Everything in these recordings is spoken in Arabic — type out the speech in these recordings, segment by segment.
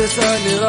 الصباح كل يوم لا تسألني رايح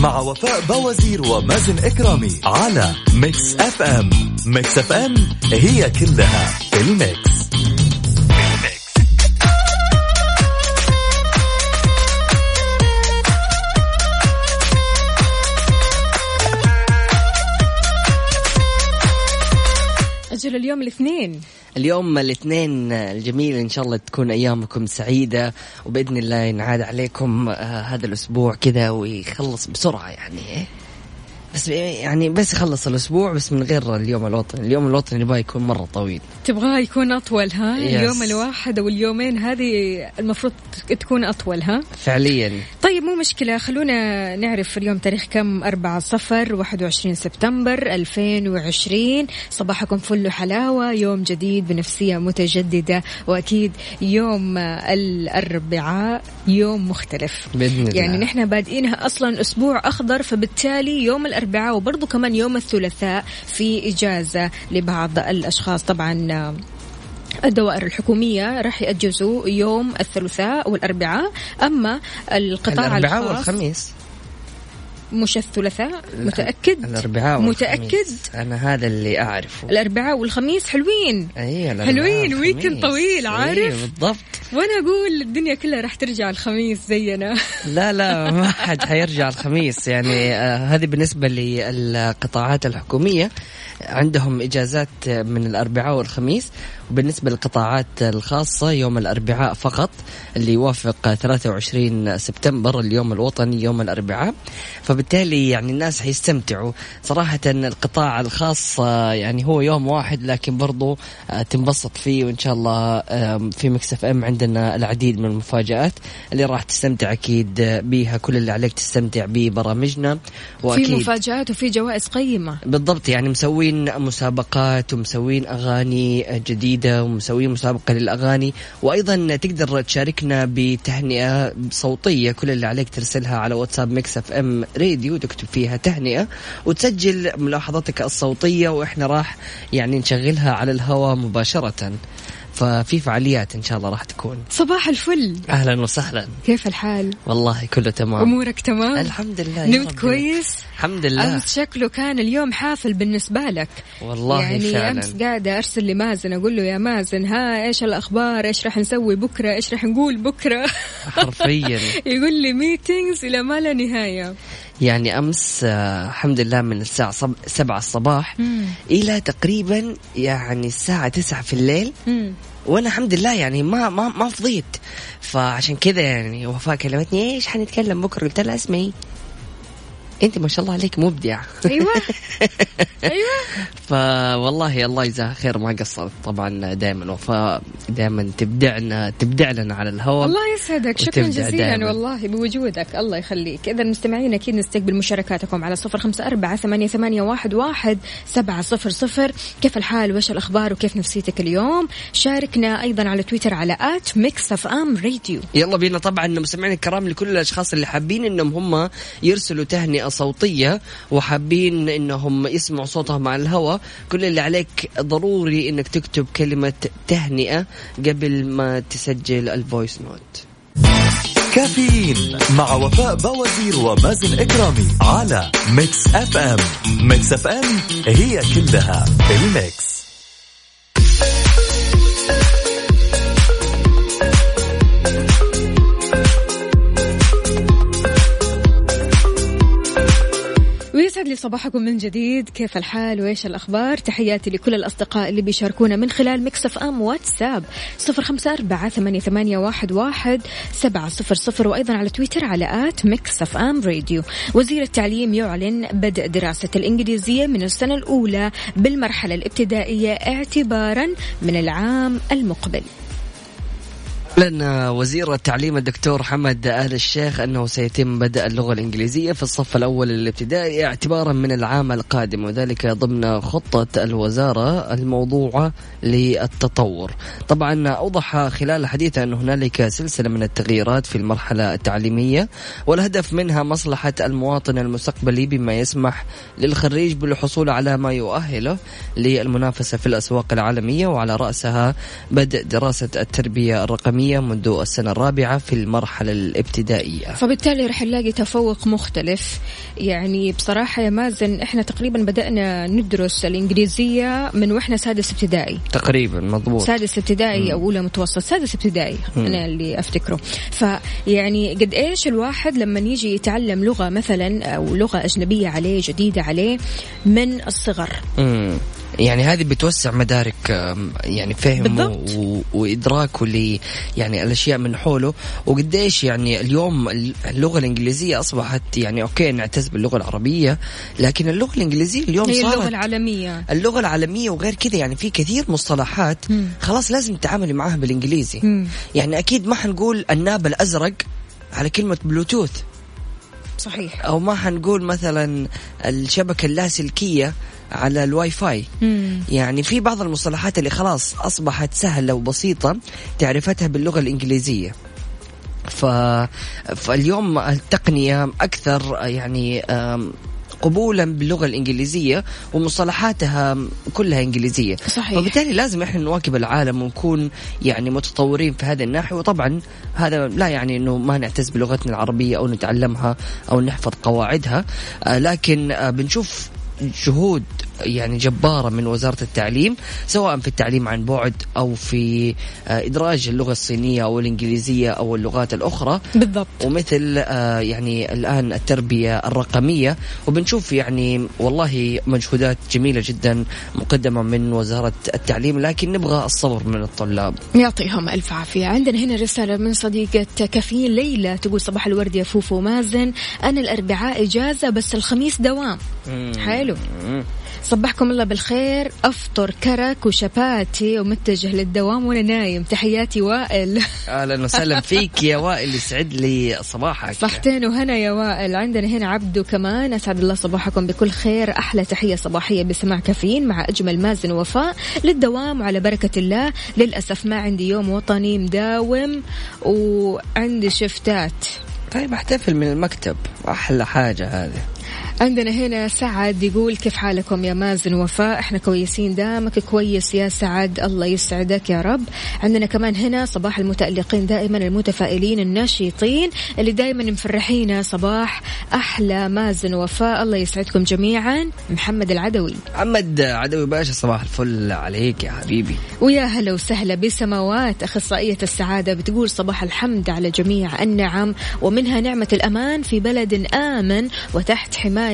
مع وفاء بوازير ومازن إكرامي على ميكس أف أم ميكس أف أم هي كلها الميكس. أجل اليوم الاثنين. اليوم الاثنين الجميل إن شاء الله تكون أيامكم سعيدة وبإذن الله ينعاد عليكم آه، هذا الأسبوع كذا ويخلص بسرعة يعني إيه؟ بس يعني بس يخلص الأسبوع بس من غير اليوم الوطني، اليوم الوطني نبغى يكون مرة طويل. تبغاه يكون أطول ها Yes. اليوم الواحد أو اليومين هذه المفروض تكون أطول ها فعليا مو مشكلة خلونا نعرف اليوم تاريخ كم؟ 4 صفر 21 سبتمبر 2020 صباحكم فل حلاوة يوم جديد بنفسية متجددة وأكيد يوم الأربعاء يوم مختلف. بإذن الله. يعني نحن بادئينها أصلا أسبوع أخضر فبالتالي يوم الأربعاء وبرضه كمان يوم الثلاثاء في إجازة لبعض الأشخاص. طبعا الدوائر الحكومية راح يأجزوا يوم الثلاثاء والأربعاء أما القطاع الأربعاء الخاص والخميس. مش الثلاثاء متأكد؟ الأربعاء والخميس. متأكد؟ أنا هذا اللي أعرفه. الأربعاء والخميس حلوين. الأربعاء حلوين،. ويكند طويل، عارف؟ أي بالضبط. وأنا أقول الدنيا كلها راح ترجع الخميس زينا. لا لا ما حد حيرجع الخميس. يعني آه هذه بالنسبة للقطاعات الحكومية. عندهم إجازات من الأربعاء والخميس. وبالنسبة للقطاعات الخاصة يوم الأربعاء فقط اللي يوافق 23 سبتمبر اليوم الوطني يوم الأربعاء. فبالتالي يعني الناس حيستمتعوا. صراحة القطاع الخاص آه، يعني هو يوم واحد لكن برضو آه، تنبسط فيه. وإن شاء الله في ميكس أف أم عندنا العديد من المفاجآت اللي راح تستمتع أكيد بيها. كل اللي عليك تستمتع ببرامجنا. في وأكيد مفاجآت وفي جوائز قيمة. بالضبط يعني مسوين مسابقات ومسوين أغاني جديدة ومسوين مسابقة للأغاني. وأيضا تقدر تشاركنا بتهنئة صوتية كل اللي عليك ترسلها على واتساب ميكس إف إم راديو تكتب فيها تهنئة وتسجل ملاحظاتك الصوتية وإحنا راح يعني نشغلها على الهواء مباشرة. ففي فعاليات إن شاء الله راح تكون. صباح الفل. أهلا وسهلا. كيف الحال؟ والله كله تمام. أمورك تمام؟ الحمد لله نمت. كويس؟ الحمد لله. أمس شكله كان اليوم حافل بالنسبة لك. والله يعني فعلا. أمس قاعدة أرسل لمازن أقول له يا مازن ها إيش الأخبار؟ إيش راح نسوي بكرة؟ إيش راح نقول بكرة؟ حرفيا. يقول لي ميتينجز إلى ما لا نهاية. يعني أمس آه، الحمد لله من الساعة. سبعة الصباح إلى تقريبا يعني الساعة تسعة في الليل مم. وأنا الحمد لله يعني ما ما ما فضيت فعشان كذا يعني وفاء كلمتني إيش حنتكلم بكرة قلت لها اسمعي أنت ما شاء الله عليك مبدع. أيوه. أيوه. فوالله الله يجزاها خير ما قصرت طبعا دائما وفاء دائما تبدعنا تبدع لنا على الهواء الله يسعدك. شكرا جزيلا دايماً. والله بوجودك. الله يخليك. إذا مستمعين أكيد نستقبل مشاركاتكم على صفر خمسة أربعة ثمانية, ثمانية واحد, واحد سبعة صفر صفر. كيف الحال؟ وإيش الأخبار؟ وكيف نفسيتك اليوم؟ شاركنا أيضا على تويتر على at Mix FM Radio. يلا بينا طبعا مستمعين الكرام لكل الأشخاص اللي حابين إنهم هم يرسلوا تهنئة صوتية وحابين إنهم يسمعوا صوتهم على الهواء. كل اللي عليك ضروري إنك تكتب كلمة تهنئة قبل ما تسجل ال voice note كافيين مع وفاء باوزير ومازن إكرامي على Mix FM Mix FM هي كلها ال mix. ويسعد لي صباحكم من جديد. كيف الحال؟ وإيش الأخبار؟ تحياتي لكل الأصدقاء اللي بيشاركونا من خلال Mix FM واتساب. صفر خمسة أربعة ثمانية, ثمانية واحد, واحد سبعة صفر صفر وأيضا على تويتر على at Mix FM Radio وزير التعليم يعلن بدء دراسة الإنجليزية من السنة الأولى بالمرحلة الابتدائية اعتبارا من العام المقبل. أعلن وزير التعليم الدكتور حمد آل الشيخ أنه سيتم بدء اللغة الإنجليزية في الصف الأول الابتدائي اعتبارا من العام القادم وذلك ضمن خطة الوزارة الموضوعة للتطور. طبعا أوضح خلال حديثه أن هنالك سلسلة من التغييرات في المرحلة التعليمية والهدف منها مصلحة المواطن المستقبلي بما يسمح للخريج بالحصول على ما يؤهله للمنافسة في الأسواق العالمية وعلى رأسها بدء دراسة التربية الرقمية. منذ السنة الرابعة في المرحلة الابتدائية. فبالتالي رح نلاقي تفوق مختلف. يعني بصراحة يا مازن إحنا تقريبا بدأنا ندرس الإنجليزية من وإحنا سادس ابتدائي. تقريبا مضبوط. سادس ابتدائي أو أولى متوسط. سادس ابتدائي أنا اللي أفتكره. فيعني قد إيش الواحد لما يجي يتعلم لغة مثلا أو لغة أجنبية عليه جديدة عليه من الصغر؟ مم. يعني هذه بتوسع مدارك يعني فهمه. و- وادراكه ل يعني الأشياء من حوله وقديش يعني اليوم اللغة الإنجليزية أصبحت يعني أوكي نعتز باللغة العربية لكن اللغة الإنجليزية اليوم هي اللغة صارت العالمية اللغة العالمية وغير كذا يعني في كثير مصطلحات. خلاص لازم تتعاملي معاها بالإنجليزي مم. يعني أكيد ما حنقول الناب الأزرق على كلمة بلوتوث صحيح أو ما حنقول مثلا الشبكة اللاسلكية على الواي فاي مم. يعني في بعض المصطلحات اللي خلاص أصبحت سهلة وبسيطة تعرفتها باللغة الإنجليزية ف... فاليوم التقنية أكثر يعني قبولا باللغة الإنجليزية ومصطلحاتها كلها إنجليزية صحيح. فبالتالي لازم إحنا نواكب العالم ونكون يعني متطورين في هذه الناحية وطبعا هذا لا يعني إنه ما نعتز بلغتنا العربية أو نتعلمها أو نحفظ قواعدها آه، لكن آه، بنشوف جهود يعني جبارة من وزارة التعليم سواء في التعليم عن بعد أو في آه، إدراج اللغة الصينية أو الإنجليزية أو اللغات الأخرى. بالضبط. ومثل آه، يعني الآن التربية الرقمية. وبنشوف يعني والله مجهودات جميلة جدا مقدمة من وزارة التعليم لكن نبغى الصبر من الطلاب. يعطيهم ألف عافية. عندنا هنا رسالة من صديقة كافيين ليلى تقول صباح الورد يا فوفو مازن أنا الأربعاء إجازة بس الخميس دوام. حلو. صبحكم الله بالخير. أفطر كرك وشباتي ومتجه للدوام وأنا نايم. تحياتي وائل. أهلا وسهلا فيك يا وائل يسعد لي صباحك. صحتين وهنا يا وائل. عندنا هنا عبدو كمان. أسعد الله صباحكم بكل خير. أحلى تحية صباحية بسماع كافيين مع أجمل مازن وفاء للدوام وعلى بركة الله. للأسف ما عندي يوم وطني مداوم وعندي شفتات. طيب أحتفل من المكتب. أحلى حاجة هذه. عندنا هنا سعد يقول كيف حالكم يا مازن وفاء؟ إحنا كويسين دامك كويس يا سعد الله يسعدك يا رب. عندنا كمان هنا صباح المتألقين دائما المتفائلين النشيطين اللي دائما مفرحينا صباح أحلى مازن وفاء الله يسعدكم جميعا. محمد العدوي. محمد عدوي باشا صباح الفل عليك يا حبيبي. ويا هلا وسهلا بسماوات أخصائية السعادة بتقول صباح الحمد على جميع النعم ومنها نعمة الأمان في بلد آمن وتحت حماية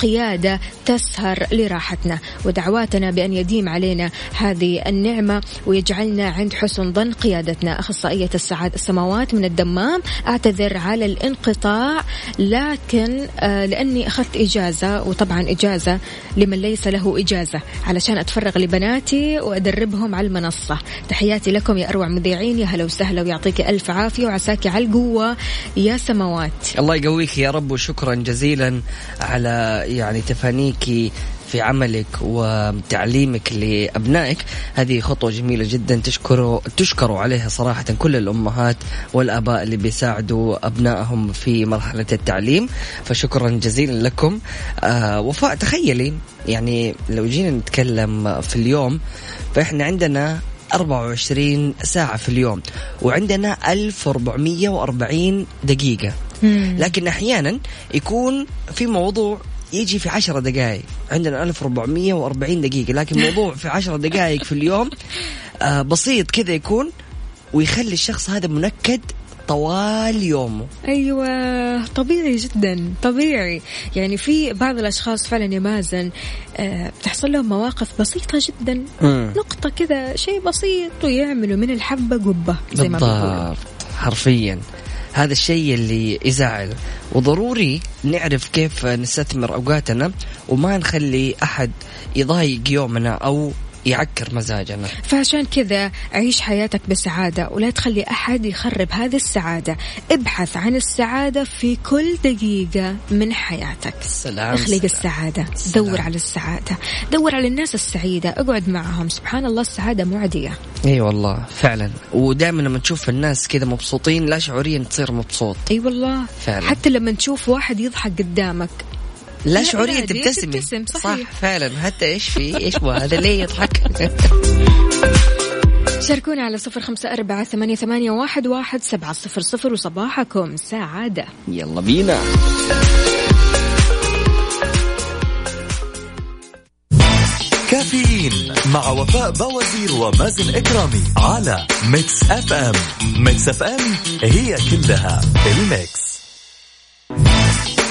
قيادة تسهر لراحتنا. ودعواتنا بأن يديم علينا هذه النعمة ويجعلنا عند حسن ظن قيادتنا. أخصائية السعادة السماوات من الدمام أعتذر على الانقطاع لكن آه لأني أخذت إجازة وطبعا إجازة لمن ليس له إجازة علشان أتفرغ لبناتي وأدربهم على المنصة. تحياتي لكم يا أروع مذيعين يا هلا وسهلا ويعطيك ألف عافية وعساك على القوة يا سماوات. الله يقويك يا رب وشكرا جزيلا. على يعني تفانيك في عملك وتعليمك لأبنائك. هذه خطوة جميلة جدا تشكروا تشكروا عليها صراحة كل الأمهات والآباء اللي بيساعدوا أبنائهم في مرحلة التعليم. فشكرا جزيلا لكم. آه وفاء تخيلي يعني لو جينا نتكلم في اليوم فإحنا عندنا 24 ساعة في اليوم وعندنا 1440 دقيقة. لكن أحيانا يكون في موضوع يجي في عشرة دقائق. عندنا 1440 دقيقة. لكن موضوع في عشرة دقائق في اليوم آه بسيط كذا يكون ويخلي الشخص هذا منكد طوال يومه. أيوه طبيعي جدا طبيعي. يعني في بعض الأشخاص فعلا يا مازن آه، بتحصل لهم مواقف بسيطة جدا. مم. نقطة كذا شيء بسيط ويعملوا من الحبة قبة زي ما بيقولوا. حرفيا. هذا الشيء اللي يزعل. وضروري نعرف كيف نستثمر أوقاتنا وما نخلي أحد يضايق يومنا أو يعكر مزاجنا. فعشان كذا عيش حياتك بسعادة ولا تخلي أحد يخرب هذه السعادة. ابحث عن السعادة في كل دقيقة من حياتك. سلام اخلق سلام. السعادة. سلام. دور على السعادة. دور على الناس السعيدة. اقعد معهم. سبحان الله السعادة معدية. إي والله فعلا. ودائما لما تشوف الناس كذا مبسوطين لا شعوريا تصير مبسوط. إي والله. فعلا. حتى لما تشوف واحد يضحك قدامك لا شعوريا تبتسمي تبتسم، صحيح. صح فعلا. حتى إيش في إيش هو هذا؟ ليه يضحك؟ شاركونا على صفر خمسة أربعة ثمانية, ثمانية واحد, واحد سبعة صفر صفر وصباحكم سعادة. يلا بينا. كافيين مع وفاء باوزير ومازن إكرامي على Mix FM. Mix FM هي كلها ال mix.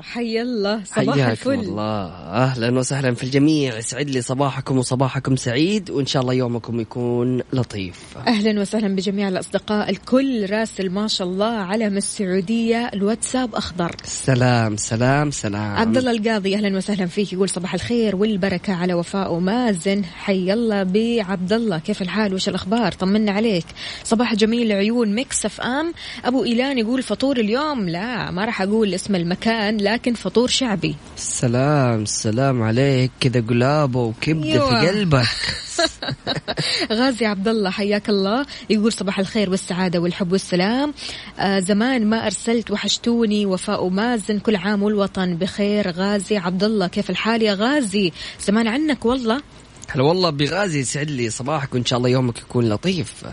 الله حي الله صباح الفل. الله. أهلا وسهلا في الجميع. يسعد لي صباحكم وصباحكم سعيد وإن شاء الله يومكم يكون لطيف. أهلا وسهلا بجميع الأصدقاء الكل راسل ما شاء الله علم السعودية الواتساب أخضر. سلام سلام سلام. عبد الله القاضي أهلا وسهلا فيك يقول صباح الخير والبركة على وفاء ومازن. حي الله بعبد الله كيف الحال؟ وش الأخبار؟ طمنا عليك. صباح جميل عيون Mix FM. أبو إيلان يقول فطور اليوم. لا ما راح أقول اسم المكان. لكن فطور شعبي. سلام سلام عليك. كذا قلابه وكبدة أيوة. في قلبك. غازي عبد الله حياك الله. يقول صباح الخير والسعادة والحب والسلام. آه زمان ما أرسلت وحشتوني. وفاء ومازن كل عام والوطن بخير. غازي عبد الله كيف الحال يا غازي؟ زمان عنك والله. هلا والله بغازي يسعد لي صباحك وإن شاء الله يومك يكون لطيف.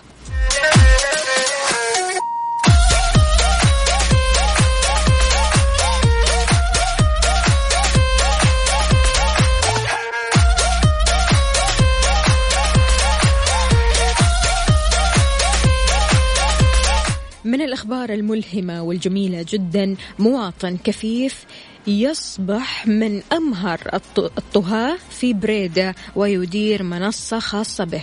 من الأخبار الملهمة والجميلة جدا مواطن كفيف يصبح من أمهر الط- الطهاة في بريدة ويدير منصة خاصة به.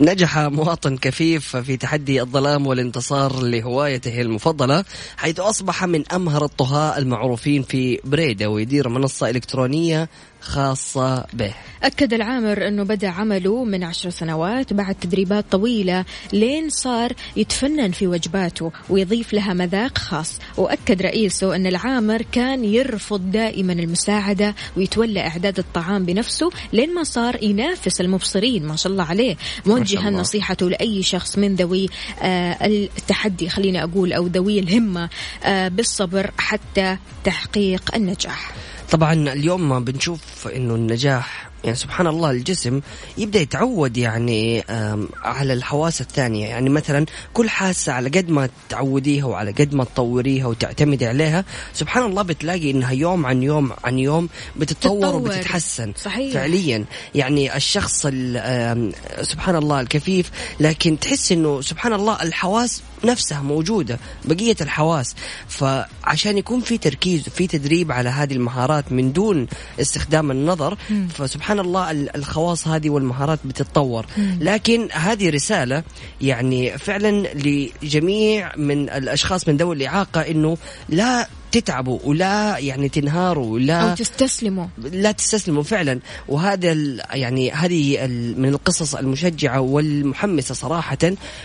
نجح مواطن كفيف في تحدي الظلام والانتصار لهوايته المفضلة حيث أصبح من أمهر الطهاة المعروفين في بريدة ويدير منصة إلكترونية خاصة به. أكد العامر أنه بدأ عمله من عشر سنوات بعد تدريبات طويلة لين صار يتفنن في وجباته ويضيف لها مذاق خاص. وأكد رئيسه أن العامر كان يرفض دائما المساعدة ويتولى إعداد الطعام بنفسه لين ما صار ينافس المبصرين ما شاء الله عليه. موجها. نصيحته لأي شخص من ذوي آه التحدي خليني أقول أو ذوي الهمة آه بالصبر حتى تحقيق النجاح. طبعا اليوم بنشوف إنه النجاح يعني سبحان الله الجسم يبدأ يتعود يعني على الحواس الثانية يعني مثلا كل حاسة على قد ما تعوديها وعلى قد ما تطوريها وتعتمدي عليها سبحان الله بتلاقي إنها يوم عن يوم عن يوم بتتطور تتطور. وبتتحسن صحيح. فعليا يعني الشخص سبحان الله الكفيف لكن تحس إنه سبحان الله الحواس نفسها موجودة بقية الحواس فعشان يكون في تركيز وفي تدريب على هذه المهارات من دون استخدام النظر فسبحان الله ال- الخواص هذه والمهارات بتتطور. لكن هذه رسالة يعني فعلا لجميع من الأشخاص من ذوي الإعاقة إنه لا تتعبوا ولا يعني تنهاروا ولا أو تستسلموا. لا تستسلموا فعلا. وهذا يعني هذه من القصص المشجعة والمحمسة صراحة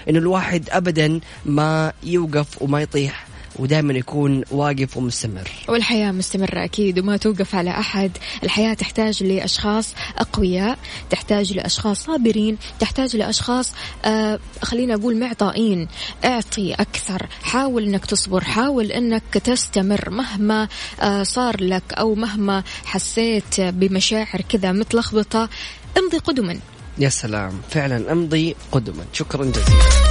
إنه الواحد ابدا ما يوقف وما يطيح ودائما يكون واقف ومستمر. والحياة مستمرة أكيد وما توقف على أحد. الحياة تحتاج لأشخاص أقوياء تحتاج لأشخاص صابرين تحتاج لأشخاص آه خلينا أقول معطائين. اعطي أكثر. حاول أنك تصبر. حاول أنك تستمر. مهما آه صار لك أو مهما حسيت بمشاعر كذا متلخبطة امضي قدما. يا سلام. فعلا امضي قدما. شكرا جزيلا.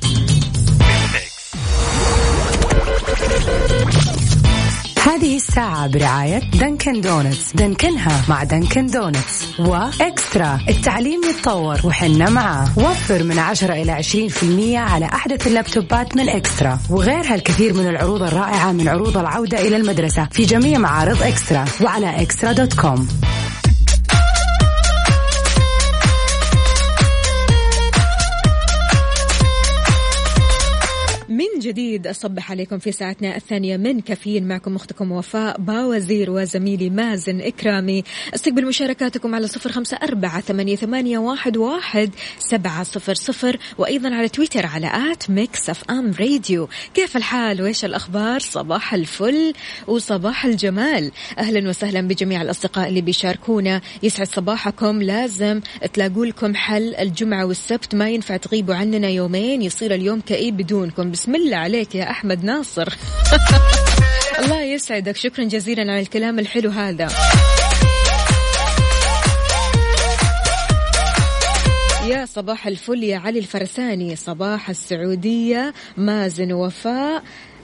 الساعة برعاية Dunkin' Donuts دنكنها مع Dunkin' Donuts و eXtra. التعليم يتطور وحنا معاه. وفر من 10 إلى 20% على أحدث اللابتوبات من eXtra. وغيرها الكثير من العروض الرائعة من عروض العودة إلى المدرسة. في جميع معارض eXtra. وعلى eXtra dot com. من جديد أصبح عليكم في ساعتنا الثانية من كافيين. معكم أختكم وفاء باوزير وزميلي مازن إكرامي. استقبل مشاركاتكم على صفر خمسة أربعة ثمانية, واحد, سبعة صفر صفر وأيضا على تويتر على at Mix FM Radio. كيف الحال؟ وإيش الأخبار؟ صباح الفل وصباح الجمال. أهلا وسهلا بجميع الأصدقاء اللي بيشاركونا. يسعد صباحكم. لازم تلاقوا لكم حل الجمعة والسبت. ما ينفع تغيبوا عننا يومين يصير اليوم كئيب بدونكم. بسم الله عليك يا أحمد ناصر. الله يسعدك. شكرا جزيلا على الكلام الحلو هذا. يا صباح الفل يا علي الفرساني. صباح السعودية. مازن وفاء.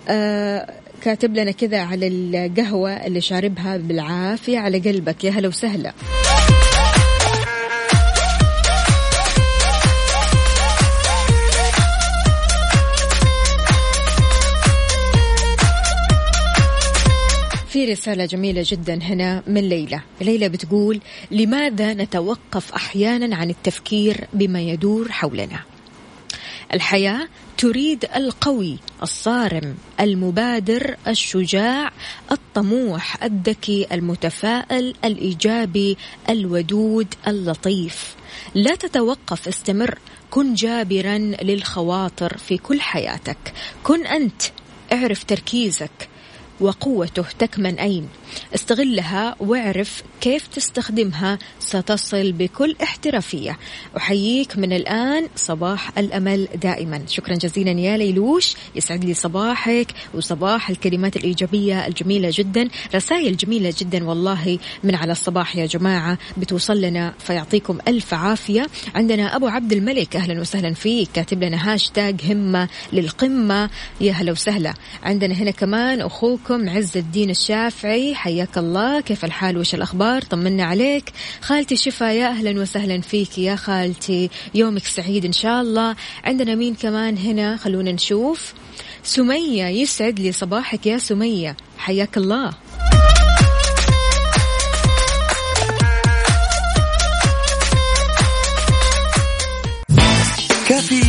آه كاتب لنا كذا على القهوة اللي شاربها بالعافية على قلبك. يا هلا وسهلا. في رسالة جميلة جدا هنا من ليلى. ليلى بتقول لماذا نتوقف أحيانا عن التفكير بما يدور حولنا? الحياة تريد القوي الصارم المبادر الشجاع الطموح الذكي المتفائل الإيجابي الودود اللطيف. لا تتوقف استمر. كن جابرا للخواطر في كل حياتك. كن أنت اعرف تركيزك. وقوته تكمن أين استغلها واعرف كيف تستخدمها ستصل بكل احترافية. أحييك من الآن صباح الأمل دائما. شكرا جزيلا يا ليلوش. يسعد لي صباحك وصباح الكلمات الإيجابية الجميلة جدا. رسائل جميلة جدا والله من على الصباح يا جماعة. بتوصل لنا فيعطيكم ألف عافية. عندنا أبو عبد الملك أهلا وسهلا فيك. كاتب لنا هاشتاج همة للقمة. يا هلا وسهلا. عندنا هنا كمان أخوكم عز الدين الشافعي حياك الله. كيف الحال؟ وش الأخبار؟ طمنا عليك. خالتي شفا يا أهلا وسهلا فيك يا خالتي. يومك سعيد إن شاء الله. عندنا مين كمان هنا؟ خلونا نشوف. سمية يسعد لي صباحك يا سمية. حياك الله.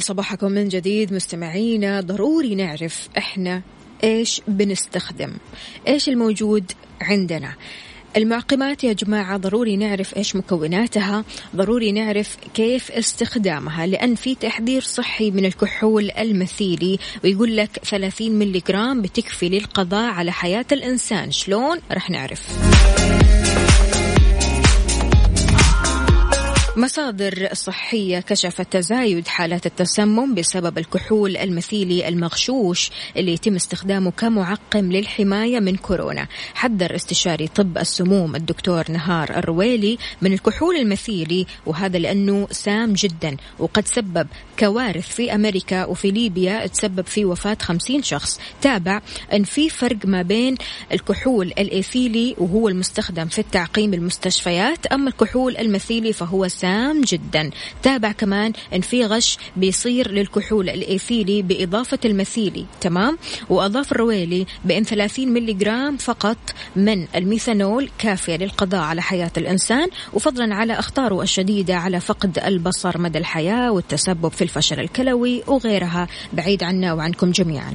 لي صباحكم من جديد مستمعينا ضروري نعرف إحنا إيش بنستخدم؟ إيش الموجود عندنا؟ المعقمات يا جماعة ضروري نعرف إيش مكوناتها ضروري نعرف كيف استخدامها لأن في تحذير صحي من الكحول المثيلي ويقول لك 30 ملي جرام بتكفي للقضاء على حياة الإنسان شلون؟ رح نعرف. مصادر صحية كشفت تزايد حالات التسمم بسبب الكحول المثيلي المغشوش اللي يتم استخدامه كمعقم للحماية من كورونا. حذر استشاري طب السموم الدكتور نهار الرويلي من الكحول المثيلي وهذا لأنه سام جدا وقد سبب كوارث في أمريكا وفي ليبيا تسبب في وفاة 50 شخص. تابع أن في فرق ما بين الكحول الإيثيلي وهو المستخدم في التعقيم المستشفيات أما الكحول المثيلي فهو سام جدا. تابع كمان أن في غش بيصير للكحول الإيثيلي بإضافة المثيلي. تمام؟ وأضاف الرويلي بأن 30 ملي جرام فقط من الميثانول كافية للقضاء على حياة الإنسان. وفضلا على أخطاره الشديدة على فقد البصر مدى الحياة والتسبب في الفشل الكلوي وغيرها. بعيد عنا وعنكم جميعا.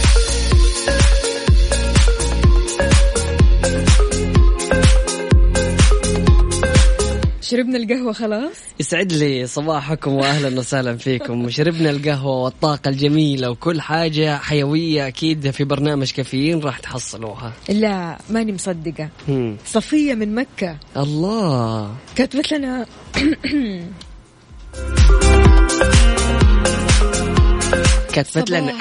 شربنا القهوة خلاص؟ يسعد لي صباحكم واهلا وسهلا فيكم. شربنا القهوة والطاقة الجميلة وكل حاجة حيوية أكيد في برنامج كافيين راح تحصلوها. لا ماني مصدقة. هم. صفية من مكة. الله. كتبت لنا كتبت لنا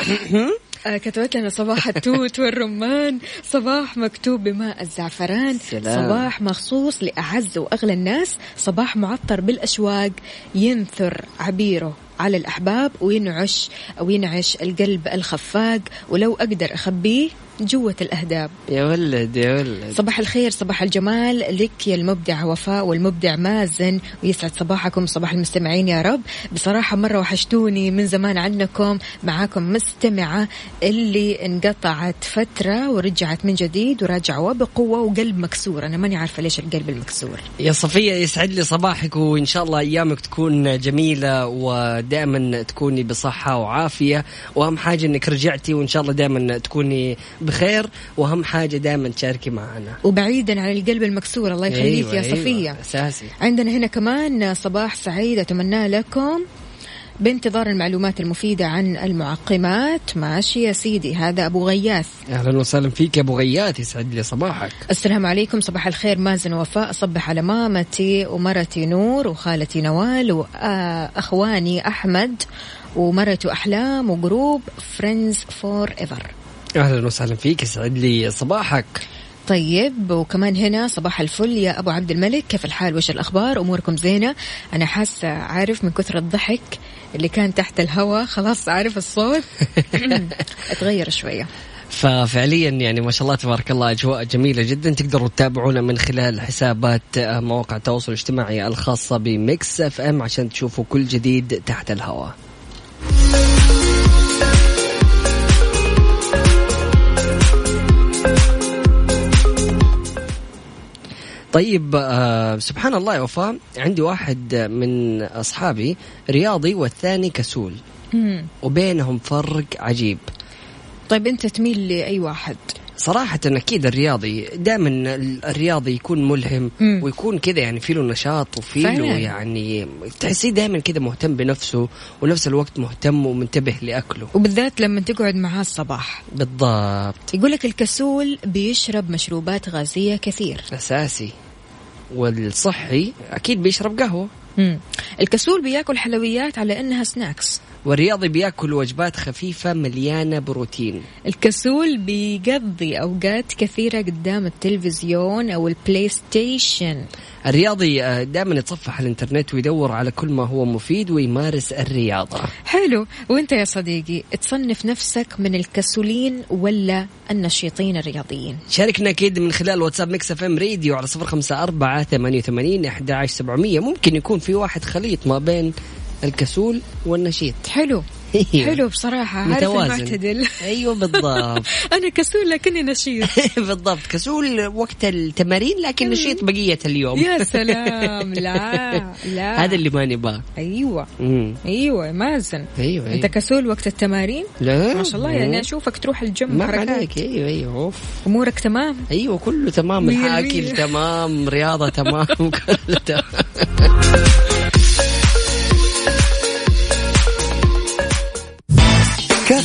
كتبت لنا صباح التوت والرمان صباح مكتوب بماء الزعفران سلام. صباح مخصوص لأعز وأغلى الناس صباح معطر بالأشواق ينثر عبيره على الأحباب وينعش أو ينعش القلب الخفاق ولو أقدر أخبيه جوة الأهداب. يا ولد يا ولد. صباح الخير صباح الجمال لك يا المبدع وفاء والمبدع مازن. ويسعد صباحكم صباح المستمعين يا رب. بصراحة مرة وحشتوني من زمان عنكم. معاكم مستمعة اللي انقطعت فترة ورجعت من جديد وراجعة بقوة وقلب مكسور. أنا ماني عارفة ليش القلب المكسور. يا صفية يسعد لي صباحك وإن شاء الله أيامك تكون جميلة ودائما تكوني بصحة وعافية. وأهم حاجة أنك رجعتي وإن شاء الله دائما تكوني بخير وأهم حاجة دائما تشاركي معنا. وبعيدا عن القلب المكسور الله يخليك أيوة يا أيوة، صفية. أساسي عندنا هنا كمان صباح سعيد أتمنى لكم بانتظار المعلومات المفيدة عن المعقمات. ماشي يا سيدي هذا أبو غياث. أهلا وسهلا فيك يا أبو غياث يسعد لي صباحك. السلام عليكم صباح الخير. مازن وفاء صبح على مامتي ومرتي نور وخالتي نوال وأخواني أحمد ومرته أحلام و group friends forever أهلا وسهلا فيك يسعد لي صباحك. طيب وكمان هنا صباح الفل يا أبو عبد الملك كيف الحال؟ وش الأخبار؟ أموركم زينة؟ أنا حاسة عارف من كثر الضحك اللي كان تحت الهواء خلاص عارف الصوت. أتغير شوية. ففعليا يعني ما شاء الله تبارك الله أجواء جميلة جدا تقدروا تتابعونا من خلال حسابات آه، مواقع التواصل الاجتماعي الخاصة بميكس إف إم عشان تشوفوا كل جديد تحت الهواء طيب آه سبحان الله يا وفاء عندي واحد من أصحابي رياضي والثاني كسول. مم. وبينهم فرق عجيب. طيب أنت تميل لأي واحد؟ صراحة أكيد الرياضي دائما الرياضي يكون ملهم مم. ويكون كذا يعني فيه له نشاط وفيه له. يعني تحسيه دائما كذا مهتم بنفسه ونفس الوقت مهتم ومنتبه لأكله. وبالذات لما تقعد معاه الصباح. بالضبط. يقول لك الكسول بيشرب مشروبات غازية كثير. أساسي. والصحي أكيد بيشرب قهوة. مم. الكسول بياكل حلويات على إنها snacks والرياضي بياكل وجبات خفيفة مليانة بروتين. الكسول بيقضي أوقات كثيرة قدام التلفزيون أو ال PlayStation الرياضي آه، دائما يتصفح الإنترنت ويدور على كل ما هو مفيد ويمارس الرياضة. حلو. وأنت يا صديقي تصنف نفسك من الكسولين ولا النشيطين الرياضيين؟ شاركنا أكيد من خلال واتساب Mix FM Radio على صفر خمسة أربعة ثمانية وثمانين أحد سبعمية ممكن يكون في واحد خليط ما بين الكسول والنشيط حلو حلو بصراحة عارف متوازن. المعتدل. أيوه بالضبط. أنا كسول لكني نشيط. بالضبط كسول وقت التمارين لكن نشيط بقية اليوم. يا سلام لا لا. هذا اللي ما نبغاه أيوة مم. أيوة مازن. أيوه أنت أيوه كسول وقت التمارين؟ لا. ما شاء الله يعني أشوفك تروح الجيم ما حركات. عليك. أيوه أيوه أوف. أمورك تمام؟ أيوه كله تمام. المية. تمام رياضة تمام كله تمام.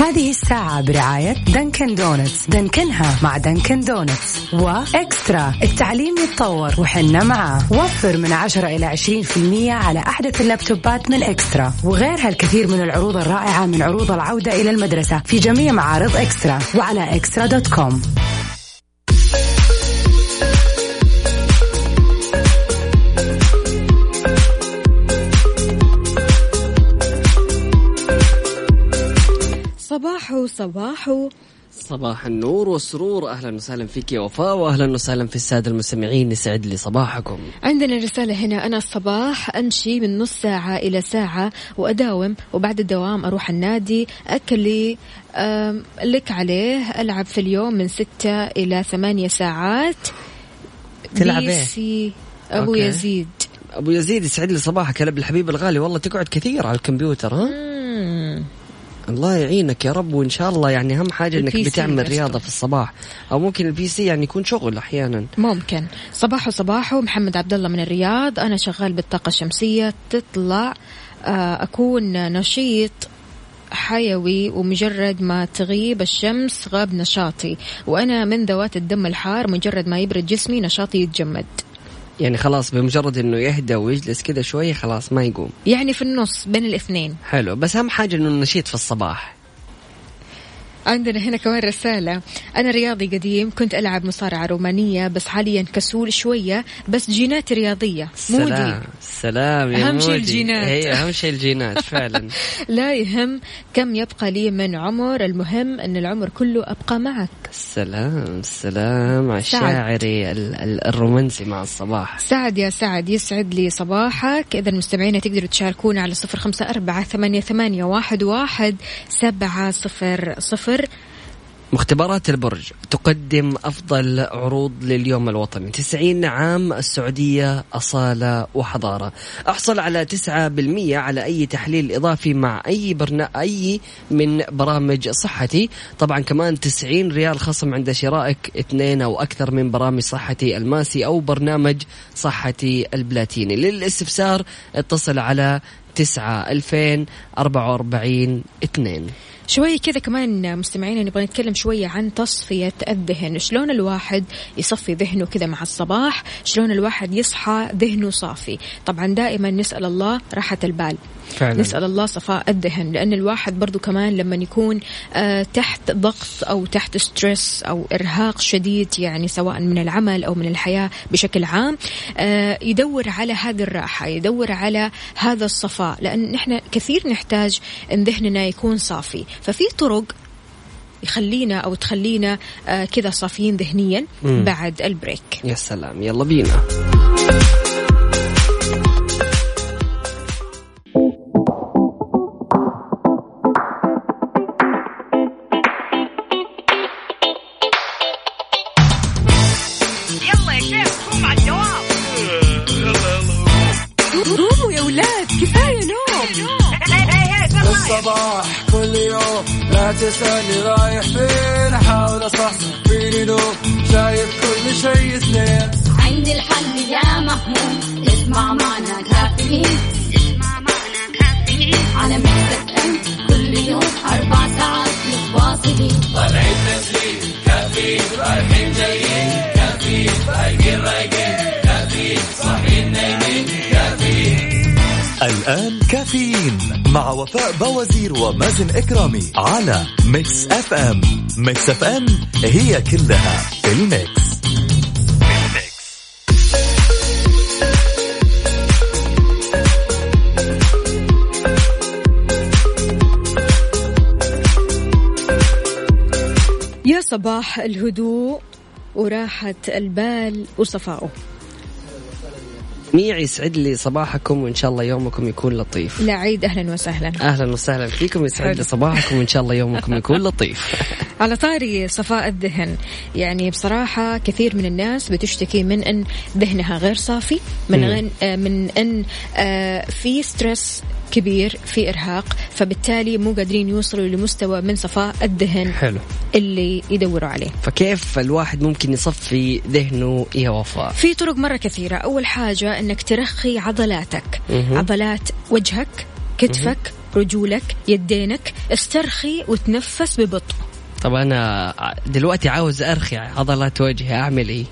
هذه الساعة برعاية Dunkin' Donuts دنكنها مع Dunkin' Donuts و eXtra. التعليم يتطور وحنا معاه. وفر من 10 إلى 20% على أحدث اللابتوبات من eXtra. وغيرها الكثير من العروض الرائعة من عروض العودة إلى المدرسة في جميع معارض eXtra. وعلى eXtra dot com. صباحو صباحو صباح النور والسرور. أهلا وسهلا فيك يا وفاء واهلا وسهلا في السادة المستمعين يسعد لي صباحكم. عندنا رسالة هنا أنا الصباح أمشي من نص ساعة إلى ساعة وأداوم وبعد الدوام أروح النادي. أكلي أم، لك عليه ألعب في اليوم من ستة إلى ثمانية ساعات. تلعب PC إيه؟ أبو okay. يزيد. أبو يزيد يسعد لي صباحك يا لب الحبيب الغالي. والله تقعد كثير على الكمبيوتر ها؟ مم. الله يعينك يا رب وإن شاء الله يعني أهم حاجة إنك بتعمل. رياضة في الصباح. أو ممكن ال PC يعني يكون شغل أحيانا. ممكن. صباحو صباحو محمد عبد الله من الرياض. أنا شغال بالطاقة الشمسية. تطلع آه، أكون نشيط حيوي ومجرد ما تغيب الشمس غاب نشاطي. وأنا من ذوات الدم الحار مجرد ما يبرد جسمي نشاطي يتجمد. يعني خلاص بمجرد إنه يهدى ويجلس كذا شوية خلاص ما يقوم. يعني في النص بين الاثنين. حلو بس أهم حاجة إنه نشيط في الصباح. عندنا هنا كمان رسالة. أنا رياضي قديم كنت ألعب مصارعة رومانية بس حاليا كسول شوية بس جيناتي رياضية. مودي. سلام. سلام يا أهم شيء. الجينات. هي أهم شيء الجينات فعلا. لا يهم كم يبقى لي من عمر المهم أن العمر كله أبقى معك. السلام السلام على. الشاعري ال- ال- الرومانسي مع الصباح. سعد يا سعد يسعد لي صباحك. إذا المستمعين تقدروا تشاركونا على صفر خمسة أربعة ثمانية, ثمانية واحد, واحد سبعة صفر صفر. مختبرات البرج تقدم أفضل عروض لليوم الوطني. 90 عام السعودية أصالة وحضارة. أحصل على 9% على أي تحليل إضافي مع أي برنا أي من برامج صحتي. طبعا كمان 90 ريال خصم عند شرائك اثنين أو أكثر من برامج صحتي الماسي أو برنامج صحتي البلاتيني. للاستفسار اتصل على 9 2044 2 شوي كذا كمان مستمعين نبغى نتكلم شوية عن تصفية الذهن. شلون الواحد يصفي ذهنه كذا مع الصباح؟ شلون الواحد يصحى ذهنه صافي؟ طبعا دائما نسأل الله راحة البال. فعلا. نسأل الله صفاء الذهن لأن الواحد برضو كمان لما يكون آه تحت ضغط أو تحت ستريس أو إرهاق شديد يعني سواء من العمل أو من الحياة بشكل عام آه يدور على هذه الراحة يدور على هذا الصفاء. لأن نحن كثير نحتاج أن ذهننا يكون صافي. ففي طرق يخلينا أو تخلينا آه كذا صافيين ذهنيا. بعد البريك يا سلام يلا بينا لا تسألني رايح فين أحاول أصحصح فيني لو شايف كل شيء سنين عندي الحل يا محمود اسمع معنا كافيين. اسمع معنا كافيين. على مكتب أم كل يوم أربع ساعات متواصلين. الآن كافيين مع وفاء بوازير ومازن إكرامي على Mix FM. Mix FM هي كلها في ال mix. يا صباح الهدوء وراحة البال وصفائه ميع يسعد لي صباحكم وإن شاء الله يومكم يكون لطيف. لا عيد أهلا وسهلا. أهلا وسهلا. فيكم يسعد لي. صباحكم وإن شاء الله يومكم يكون لطيف. على طاري صفاء الذهن. يعني بصراحة كثير من الناس بتشتكي من أن ذهنها غير صافي من. غن آه، من أن آه، في ستريس كبير في إرهاق فبالتالي مو قادرين يوصلوا لمستوى من صفاء الذهن حلو. اللي يدوروا عليه. فكيف الواحد ممكن يصفي ذهنه يا وفاء؟ في طرق مرة كثيرة. أول حاجة أنك ترخي عضلاتك. مهم. عضلات وجهك كتفك رجولك يدينك استرخي وتنفس ببطء. طب أنا دلوقتي عاوز أرخي عضلات وجهي أعمل إيه؟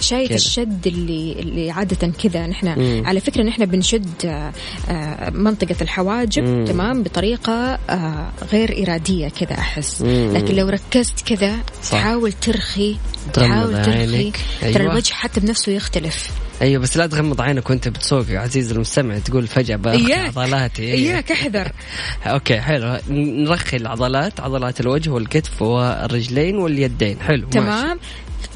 شايف. الشد اللي اللي عادة كذا نحن مم. على فكرة نحن بنشد آه، آه، منطقة الحواجب مم. تمام بطريقة آه، غير إرادية كذا أحس مم. لكن لو ركزت كذا. تحاول ترخي تحاول ترخي عينك. ترى أيوة. الوجه حتى بنفسه يختلف أيوه بس لا تغمض عينك وأنت بتسوق يا عزيز المستمع تقول فجأة إياك عضلاتي إيه. إياك احذر okay حلو نرخي العضلات عضلات الوجه والكتف والرجلين واليدين حلو ماشي.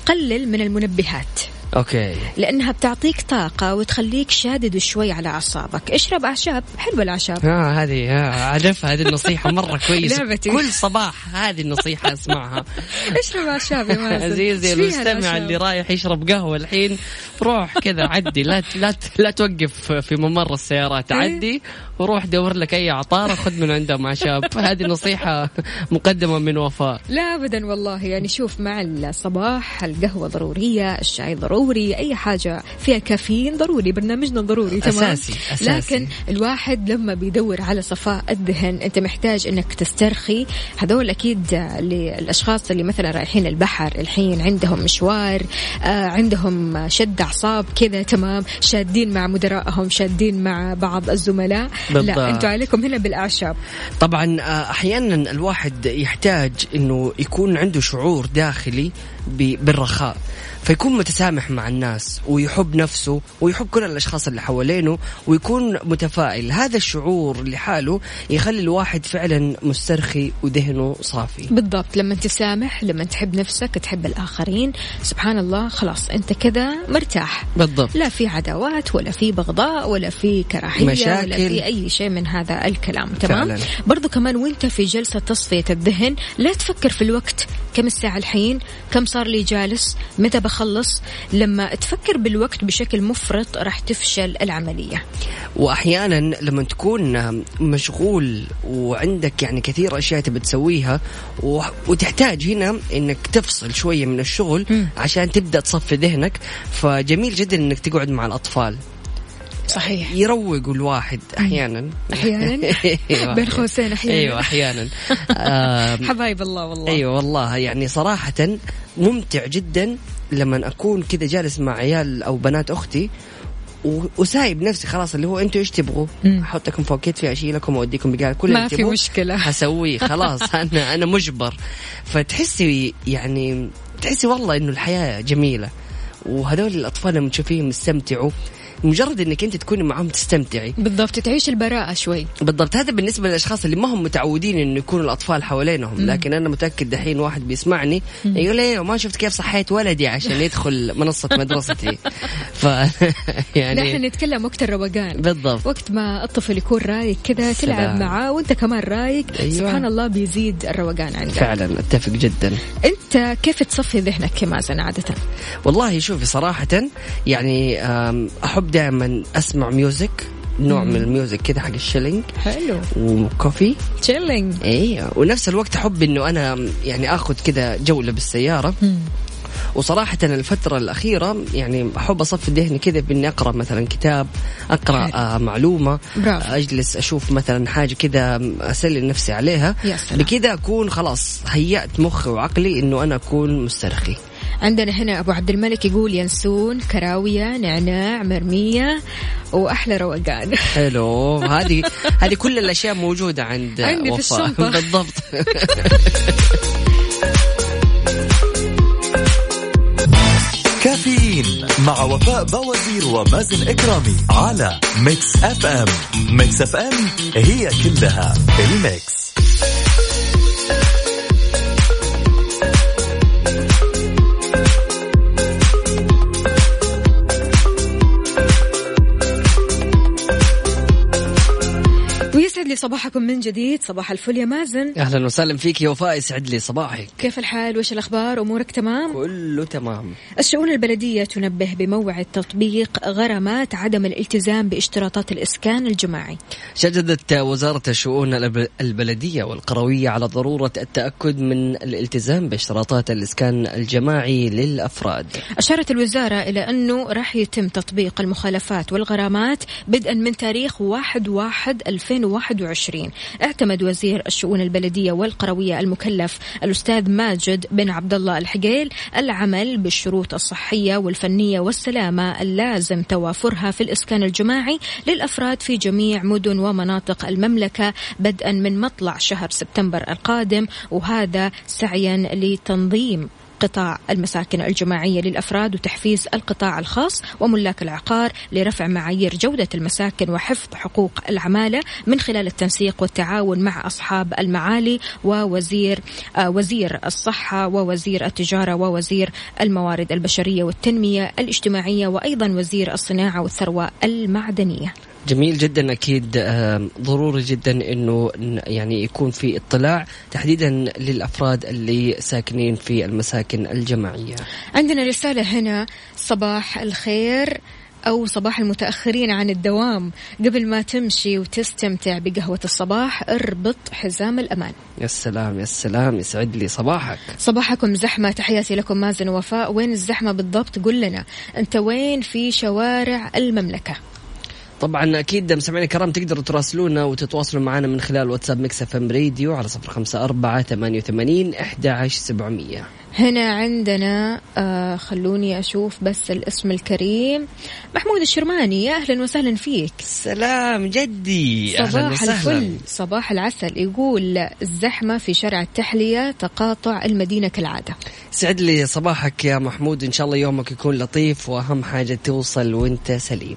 قلل من المنبهات. okay. لأنها بتعطيك طاقة وتخليك شادد شوي على أعصابك. اشرب أعشاب حلوة الأعشاب. ها هذه ها عجبها هذه النصيحة مرة كويسة. لعبتي. كل صباح هذه النصيحة أسمعها. اشرب أعشاب يا مازن. عزيزي المستمع؟ اللي رايح يشرب قهوة الحين روح كذا عدي. لا لا لا توقف في ممر السيارات. إيه. عدي وروح دور لك أي عطارة خذ من عندهم أعشاب. هذه نصيحة مقدمة من وفاء. لا ابدا والله. يعني شوف مع الصباح القهوة ضرورية الشاي ضروري أي حاجة فيها كافيين ضروري برنامجنا ضروري تمام؟ أساسي، أساسي. لكن الواحد لما بيدور على صفاء الذهن أنت محتاج إنك تسترخي. هذول أكيد للأشخاص اللي مثلا رايحين البحر الحين عندهم مشوار آه عندهم شد أعصاب كذا تمام؟ شادين مع مدراءهم شادين مع بعض الزملاء. بالضبط. لا أنتوا عليكم هنا بالأعشاب. طبعا آه، أحيانا الواحد يحتاج إنه يكون عنده شعور داخلي بالرخاء. فيكون متسامح مع الناس ويحب نفسه ويحب كل الأشخاص اللي حوالينه ويكون متفائل. هذا الشعور لحاله يخلي الواحد فعلا مسترخي وذهنه صافي. بالضبط. لما تسامح لما تحب نفسك تحب الآخرين سبحان الله خلاص أنت كذا مرتاح. بالضبط. لا في عداوات ولا في بغضاء ولا في كراهية مشاكل. ولا في أي شيء من هذا الكلام. تمام؟ فعلاً. برضو كمان وأنت في جلسة تصفية الذهن لا تفكر في الوقت. كم الساعة الحين؟ كم صار لي جالس؟ متى بخلص لما تفكر بالوقت بشكل مفرط راح تفشل العملية. وأحيانا لما تكون مشغول وعندك يعني كثير أشياء تبي تسويها وتحتاج هنا إنك تفصل شوية من الشغل مم. عشان تبدأ تصفي ذهنك فجميل جدا إنك تقعد مع الأطفال. صحيح. يروقوا الواحد أحيانا. أحيانا؟ أيوة. بين قوسين أحيانا. أيوه أحيانا. حبايب الله والله. أيوه والله. يعني صراحة ممتع جدا لما أكون كذا جالس مع عيال أو بنات أختي وسايب نفسي خلاص اللي هو أنتوا إيش تبغوا؟ أحطكم فوق كتفي أشيلكم وأوديكم بقال كل ما في مشكلة. حسويه خلاص أنا أنا مجبر فتحسي يعني تحسي والله إنه الحياة جميلة وهذول الأطفال لما تشوفيهم يستمتعوا مجرد إنك أنت تكوني معاهم تستمتعي. بالضبط تعيش البراءة شوي. بالضبط. هذا بالنسبة للأشخاص اللي ما هم متعودين إنه يكونوا الأطفال حوالينهم. لكن أنا متأكد دحين واحد بيسمعني يقول لي ما شفت كيف صحيت ولدي عشان يدخل منصة مدرستي. ف يعني إحنا نتكلم وقت الروقان. بالضبط. وقت ما الطفل يكون رايق كذا تلعب. معاه وأنت كمان رايق أيوة. سبحان الله بيزيد الروقان عندك. فعلا أتفق جدا. أنت كيف تصفي ذهنك يا مازن عادة؟ والله شوفي صراحة يعني أم، أحب دائما أسمع music نوع من الميوزك كذا حق ال chilling. حلو. و coffee. chilling أيوه ونفس الوقت أحب إنه أنا يعني آخذ كذا جولة بالسيارة. وصراحة الفترة الأخيرة يعني أحب أصفي ذهني كذا بإني أقرأ مثلا كتاب أقرأ. آه معلومة برافو. أجلس أشوف مثلا حاجة كذا أسلي نفسي عليها. بكذا أكون خلاص هيأت مخي وعقلي إنه أنا أكون مسترخي. عندنا هنا أبو عبد الملك يقول ينسون كراوية نعناع مرمية وأحلى روقان. حلو. هذه هذه كل الأشياء موجودة عند عندي في وفاء. الشنطة. بالضبط. كافيين مع وفاء بوازير ومازن إكرامي على Mix FM Mix FM هي كلها ال mix صباحكم من جديد صباح الفل يا مازن. أهلا وسهلا فيك يا وفاء يسعد لي صباحك. كيف الحال؟ وش الأخبار؟ أمورك تمام؟ كله تمام. الشؤون البلدية تنبه بموعد تطبيق غرامات عدم الالتزام باشتراطات الإسكان الجماعي. شددت وزارة الشؤون الب- البلدية والقروية على ضرورة التأكد من الالتزام باشتراطات الإسكان الجماعي للأفراد. أشارت الوزارة إلى أنه راح يتم تطبيق المخالفات والغرامات بدءا من تاريخ 1 واحد 2021 اعتمد وزير الشؤون البلدية والقروية المكلف الأستاذ ماجد بن عبد الله الحقيل العمل بالشروط الصحية والفنية والسلامة اللازم توافرها في الإسكان الجماعي للأفراد في جميع مدن ومناطق المملكة بدءا من مطلع شهر سبتمبر القادم وهذا سعيا لتنظيم قطاع المساكن الجماعية للأفراد وتحفيز القطاع الخاص وملاك العقار لرفع معايير جودة المساكن وحفظ حقوق العمالة من خلال التنسيق والتعاون مع أصحاب المعالي ووزير آه وزير الصحة ووزير التجارة ووزير الموارد البشرية والتنمية الاجتماعية وأيضا وزير الصناعة والثروة المعدنية. جميل جدا أكيد آم، ضروري جدا إنه يعني يكون في اطلاع تحديدا للأفراد اللي ساكنين في المساكن الجماعية. عندنا رسالة هنا صباح الخير أو صباح المتأخرين عن الدوام. قبل ما تمشي وتستمتع بقهوة الصباح اربط حزام الأمان. يا سلام يا سلام يسعد لي صباحك. صباحكم زحمة تحياتي لكم مازن ووفاء وين الزحمة بالضبط؟ قل لنا. أنت وين في شوارع المملكة؟ طبعا أكيد مستمعينا الكرام تقدروا تراسلونا وتتواصلوا معنا من خلال واتساب Mix FM Radio على صفر خمسة أربعة ثمانية وثمانين أحد عشر سبعمية. هنا عندنا آه خلوني أشوف بس الاسم الكريم. محمود الشرماني يا أهلا وسهلا فيك. سلام جدي. صباح وسهلا. الفل. صباح العسل. يقول الزحمة في شارع التحلية تقاطع المدينة كالعادة. سعد لي صباحك يا محمود. إن شاء الله يومك يكون لطيف وأهم حاجة توصل وأنت سليم.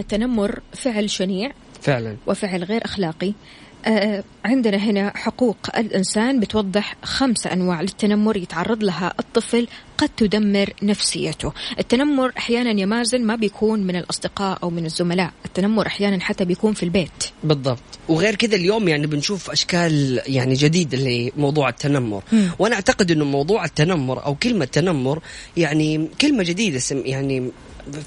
التنمر فعل شنيع فعلا. وفعل غير أخلاقي. آه، عندنا هنا حقوق الإنسان بتوضح خمس أنواع للتنمر يتعرض لها الطفل قد تدمر نفسيته. التنمر أحيانا يا مازن ما بيكون من الأصدقاء أو من الزملاء. التنمر أحيانا حتى بيكون في البيت. بالضبط. وغير كذا اليوم يعني بنشوف أشكال يعني جديدة لموضوع التنمر. مم. وأنا أعتقد إنه موضوع التنمر أو كلمة تنمر يعني كلمة جديدة سم- يعني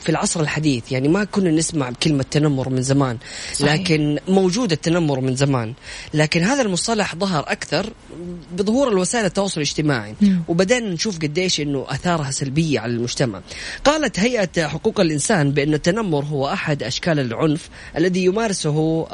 في العصر الحديث. يعني ما كنا نسمع بكلمة تنمر من زمان. صحيح. لكن موجود التنمر من زمان. لكن هذا المصطلح ظهر أكثر بظهور الوسائل التواصل الاجتماعي. مم. وبدأنا نشوف قديش أنه أثارها سلبية على المجتمع. قالت هيئة حقوق الإنسان بأن التنمر هو أحد أشكال العنف الذي يمارسه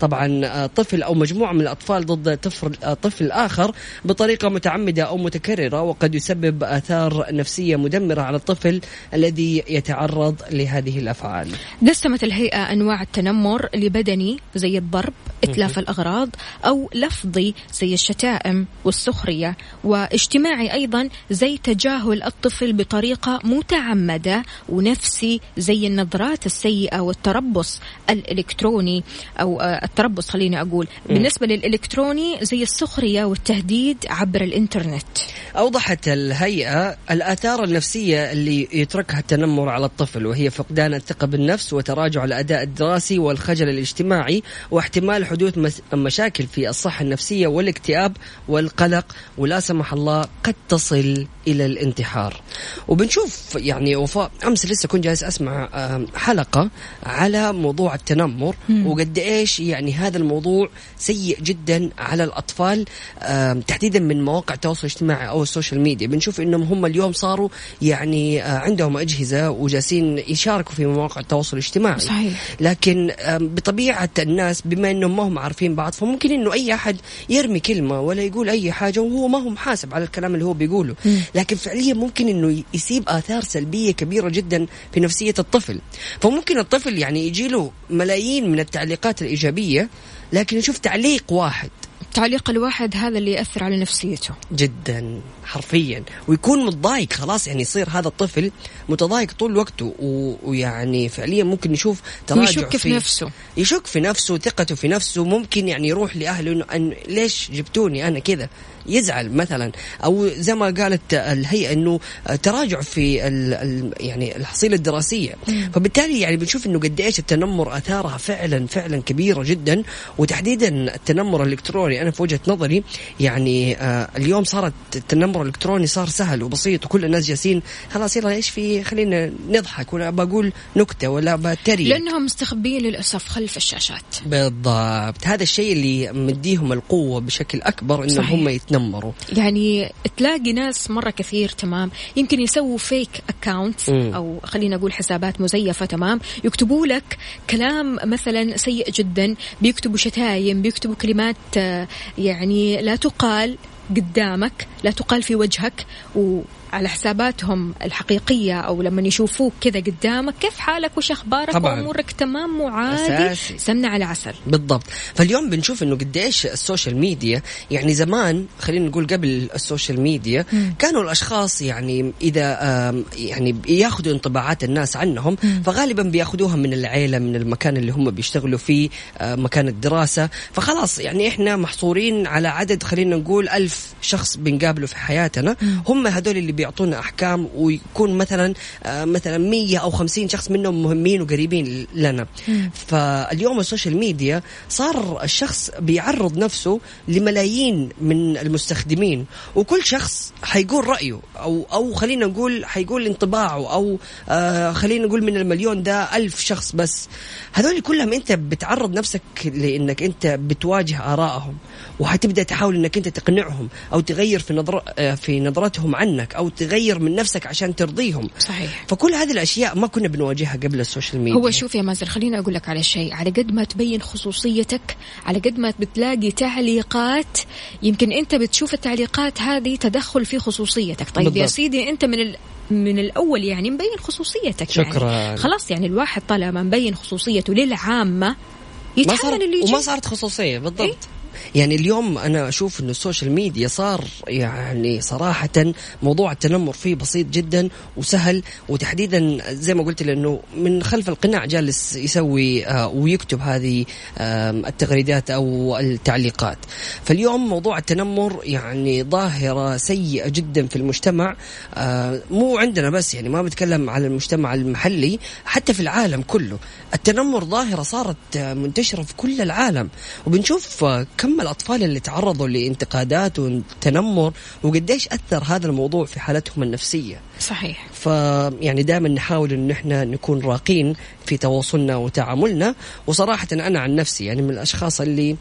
طبعا آه، طفل أو مجموعة من الأطفال ضد طفل آه، طفل آخر بطريقة متعمدة أو متكررة وقد يسبب آثار نفسية مدمرة على الطفل الذي يتعرض لهذه الأفعال. قسمت الهيئة أنواع التنمر لبدني زي الضرب إتلاف الأغراض أو لفظي زي الشتائم والسخرية واجتماعي أيضا زي تجاهل الطفل بطريقة متعمدة ونفسي زي النظرات السيئة والتربص الإلكتروني أو آه، التربص خليني أقول. بالنسبة للإلكتروني زي السخرية والتهديد عبر الإنترنت. أوضحت الهيئة الآثار النفسية اللي يتركها التنمر على الطفل وهي فقدان الثقة بالنفس وتراجع الأداء الدراسي والخجل الاجتماعي واحتمال حدوث مشاكل في الصحة النفسية والاكتئاب والقلق ولا سمح الله قد تصل إلى الانتحار. وبنشوف يعني وفاء أمس لسه كنت جالس أسمع آم، حلقة على موضوع التنمر وقد إيش يعني هذا الموضوع سيء جدا على الأطفال آم، تحديدا من مواقع التواصل الاجتماعي أو ال social media. بنشوف إنهم هم اليوم صاروا يعني آه، عندهم أجهزة وجالسين يشاركوا في مواقع التواصل الاجتماعي. صحيح. لكن آم، بطبيعة الناس بما أنهم ما هم عارفين بعض فممكن إنه أي أحد يرمي كلمة ولا يقول أي حاجة وهو ما هو محاسب على الكلام اللي هو بيقوله. لكن فعليا ممكن إنه يسيب آثار سلبية كبيرة جدا في نفسية الطفل. فممكن الطفل يعني يجي له ملايين من التعليقات الإيجابية لكن يشوف تعليق واحد. التعليق الواحد هذا اللي يأثر على نفسيته. جدا حرفيا. ويكون متضايق خلاص يعني يصير هذا الطفل متضايق طول وقته و- ويعني فعليا ممكن يشوف تراجع ويشك في نفسه. يشك في نفسه ثقته في نفسه ممكن يعني يروح لأهله إنه أن ليش جبتوني أنا كذا؟ يزعل مثلا أو زي ما قالت الهيئة إنه تراجع في ال ال يعني الحصيلة الدراسية. فبالتالي يعني بنشوف إنه قد إيش التنمر أثارها فعلا فعلا كبيرة جدا. وتحديدا التنمر الإلكتروني أنا في وجهة نظري يعني آه اليوم صارت التنمر الإلكتروني صار سهل وبسيط وكل الناس جالسين خلاص يلا إيش في خلينا نضحك ولا بقول نكتة ولا بتريق. لأنهم مستخبيين للأسف خلف الشاشات. بالضبط. هذا الشيء اللي مديهم القوة بشكل أكبر إنهم. هم يتنمروا يعني تلاقي ناس مرة كثير تمام يمكن يسووا فيك account. أو خلينا نقول حسابات مزيفة تمام يكتبوا لك كلام مثلا سيء جدا بيكتبوا شتايم بيكتبوا كلمات آه، يعني لا تقال قدامك لا تقال في وجهك وعلى حساباتهم الحقيقية أو لما يشوفوك كذا قدامك كيف حالك وش أخبارك؟ طبعاً. وأمورك تمام وعادي؟ أساسي. سمنة على عسل. بالضبط. فاليوم بنشوف إنه قديش ال social media يعني زمان خلينا نقول قبل ال social media كانوا الأشخاص يعني آم، يعني ياخذوا انطباعات الناس عنهم فغالبا بياخذوها من العيلة من المكان اللي هم بيشتغلوا فيه مكان الدراسة. فخلاص يعني إحنا محصورين على عدد خلينا نقول ألف شخص بنقابله في حياتنا هم هذول اللي بيعطونا أحكام ويكون مثلا آه، مثلا 100 أو 50 شخص منهم مهمين وقريبين لنا. فاليوم ال social media صار الشخص بيعرض نفسه لملايين من المستخدمين وكل شخص حيقول رأيه أو أو خلينا نقول حيقول انطباعه أو آه خلينا نقول من المليون ده ألف شخص بس. هذول كلهم أنت بتعرض نفسك لإنك أنت بتواجه آرائهم وحتبدأ تحاول إنك أنت تقنعهم. أو تغير في نظر آه، في نظرتهم عنك أو تغير من نفسك عشان ترضيهم. صحيح. فكل هذه الأشياء ما كنا بنواجهها قبل ال social media. هو شوف يا مازن خليني أقول لك على شيء. على قد ما تبين خصوصيتك على قد ما بتلاقي تعليقات يمكن أنت بتشوف التعليقات هذه تدخل في خصوصيتك. طيب بالضبط. يا سيدي أنت من ال... من الأول يعني مبين خصوصيتك شكراً. يعني خلاص يعني الواحد طالما مبين خصوصيته للعامة يتحمل اللي يجي وما صارت خصوصية بالضبط. إيه؟ يعني اليوم أنا أشوف إنه السوشيال ميديا صار يعني صراحة موضوع التنمر فيه بسيط جدا وسهل وتحديدا زي ما قلت لأنه من خلف القناع جالس يسوي آه، ويكتب هذه التغريدات أو التعليقات. فاليوم موضوع التنمر يعني ظاهرة سيئة جدا في المجتمع آه، مو عندنا بس يعني ما بتكلم على المجتمع المحلي حتى في العالم كله. التنمر ظاهرة صارت آه، منتشرة في كل العالم. وبنشوف آه، كم الأطفال اللي تعرضوا لانتقادات وتنمر وقديش أثر هذا الموضوع في حالتهم النفسية؟ صحيح. فيعني دائما نحاول إن إحنا نكون راقين في تواصلنا وتعاملنا. وصراحة أنا عن نفسي يعني من الأشخاص اللي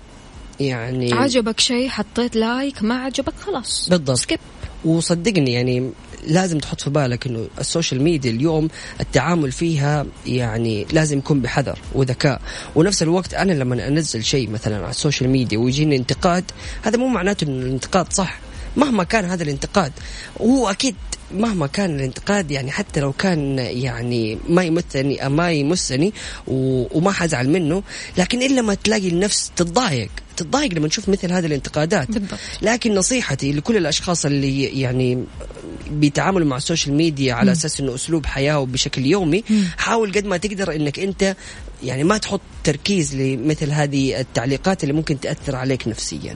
يعني عجبك شيء حطيت like ما عجبك خلاص. بالضبط. skip. وصدقني يعني لازم تحط في بالك إنه ال social media اليوم التعامل فيها يعني لازم يكون بحذر وذكاء. ونفس الوقت أنا لما أنزل شيء مثلا على ال social media ويجيني انتقاد هذا مو معناته إنه الانتقاد صح. مهما كان هذا الانتقاد هو أكيد مهما كان الانتقاد يعني حتى لو كان يعني ما يمثني ما يمسني وما حزعل منه لكن إلا ما تلاقي النفس تتضايق. تتضايق لما نشوف مثل هذه الانتقادات. بالضبط. لكن نصيحتي لكل الأشخاص اللي يعني بيتعاملوا مع ال social media على أساس إنه أسلوب حياة وبشكل يومي حاول قد ما تقدر إنك أنت يعني ما تحط تركيز لمثل هذه التعليقات اللي ممكن تأثر عليك نفسيا.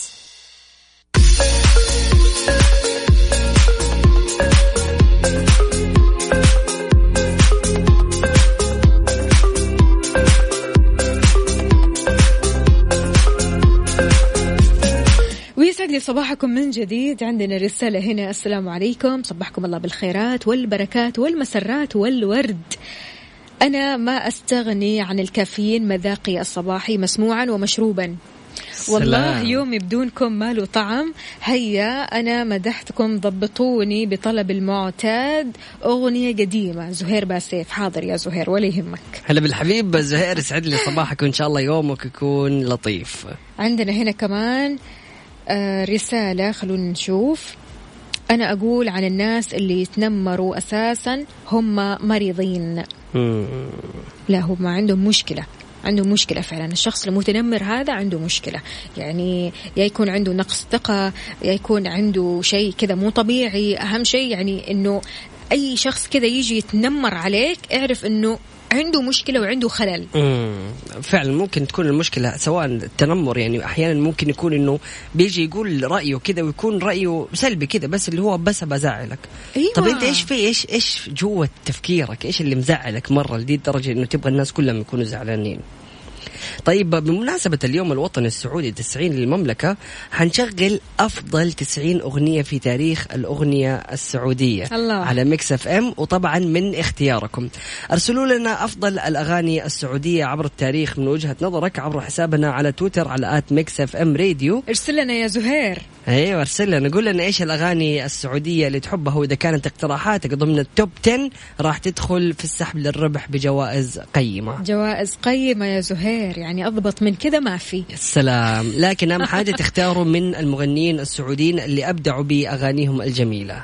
صباحكم من جديد. عندنا رسالة هنا. السلام عليكم. صبحكم الله بالخيرات والبركات والمسرات والورد. أنا ما أستغني عن الكافيين مذاقي الصباحي مسموعا ومشروبا. والله سلام. يومي بدونكم ما له طعم هيا أنا مدحتكم ضبطوني بطلب المعتاد. أغنية قديمة. زهير باسيف. حاضر يا زهير ولا يهمك. هلا بالحبيب. زهير يسعد لي صباحك وإن شاء الله يومك يكون لطيف. عندنا هنا كمان رسالة. خلونا نشوف. أنا أقول عن الناس اللي يتنمروا أساسا هم مريضين. لا هم عندهم مشكلة. عنده مشكلة فعلا. الشخص المتنمر هذا عنده مشكلة. يعني يا يكون عنده نقص ثقة يا يكون عنده شيء كذا مو طبيعي. أهم شيء يعني أنه أي شخص كذا يجي يتنمر عليك اعرف أنه عنده مشكلة وعنده خلل مم. فعلا ممكن تكون المشكلة سواء التنمر يعني أحيانا ممكن يكون إنه بيجي يقول رأيه كذا ويكون رأيه سلبي كذا بس اللي هو بس بزعلك أيوة. طب أنت إيش في إيش إيش جوة تفكيرك إيش اللي مزعلك مرة لدي الدرجة إنه تبغى الناس كلهم يكونوا زعلانين طيب بمناسبة اليوم الوطني السعودي 90 للمملكة حنشغل أفضل 90 أغنية في تاريخ الأغنية السعودية الله. على Mix FM وطبعا من اختياركم. ارسلوا لنا أفضل الأغاني السعودية عبر التاريخ من وجهة نظرك عبر حسابنا على تويتر على at Mix FM Radio. ارسل لنا يا زهير. أيوه ارسل لنا. قول لنا إيش الأغاني السعودية اللي تحبها وإذا كانت اقتراحاتك ضمن ال top 10 راح تدخل في السحب للربح بجوائز قيمة. جوائز قيمة يا زهير. يعني أضبط من كذا ما في. السلام لكن أهم حاجة تختاروا من المغنيين السعوديين اللي أبدعوا بأغانيهم الجميلة.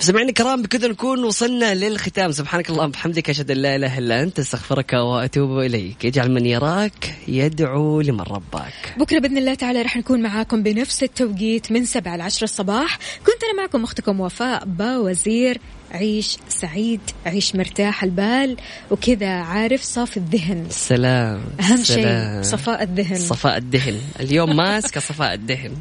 مستمعينا الكرام بكذا نكون وصلنا للختام. سبحانك اللهم وبحمدك أشهد أن لا إله إلا أنت أستغفرك وأتوب إليك. يجعل من يراك يدعو لمن رباك. بكرة بإذن الله تعالى رح نكون معاكم بنفس التوقيت من سبعة لعشرة الصباح. كنت أنا معكم أختكم وفاء باوزير. عيش سعيد عيش مرتاح البال وكذا عارف صافي الذهن. السلام أهم شيء. صفاء الذهن. صفاء الدهن. اليوم ماسكة صفاء الدهن.